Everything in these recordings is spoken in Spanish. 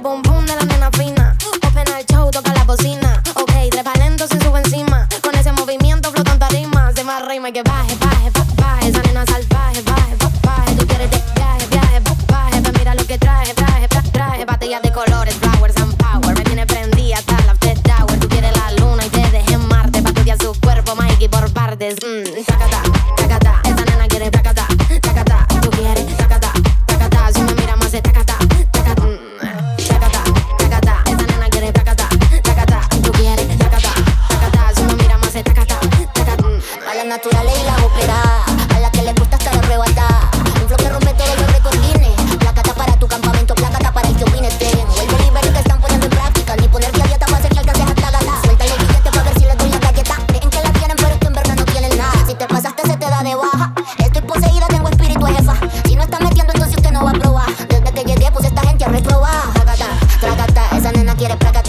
el boom boom de la nena fina. Open al show, toca la bocina. Ok, trepa lento, se sube encima. Con ese movimiento flotan tarima. Se más rima que baje, baje. Mm. A la naturales y la ópera, a la que le gusta estar arrebatada. Un flow que rompe todos los recordines. Placata para tu campamento, placata para el que opine ten. O el delivery que están poniendo en práctica. Ni ponerte a dieta para hacer que alcances hasta gata. Suelta los billetes para ver si les doy la galleta. Creen que la tienen, pero es que en verdad no tienen nada. Si te pasaste, se te da de baja. Estoy poseída, tengo espíritu jefa. Si no estás metiendo, entonces usted no va a probar. Desde que llegué, puse esta gente a reprobar. Placata, placata, esa nena quiere placata.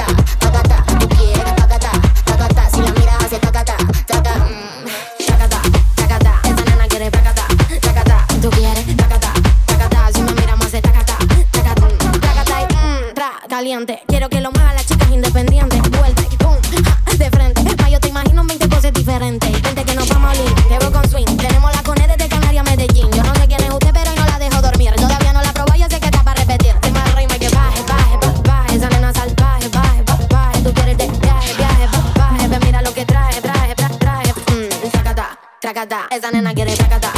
Quiero que lo muevan las chicas independientes, vuelta y pum, de frente. Ma, yo te imagino 20 poses diferentes, gente que nos vamos a oír, te con swing. Tenemos la cone desde Canarias a Medellín. Yo no sé quién es usted, pero no la dejo dormir. Todavía no la probé, yo sé que está para repetir. Te más rima que baje, baje, baje, baje, esa nena salvaje, baje, baje, baje. Tú quieres de viaje, baje, baje. Ve, mira lo que traje, traje, traje, traje. Mmm, tacata, tacata, esa nena quiere tacata,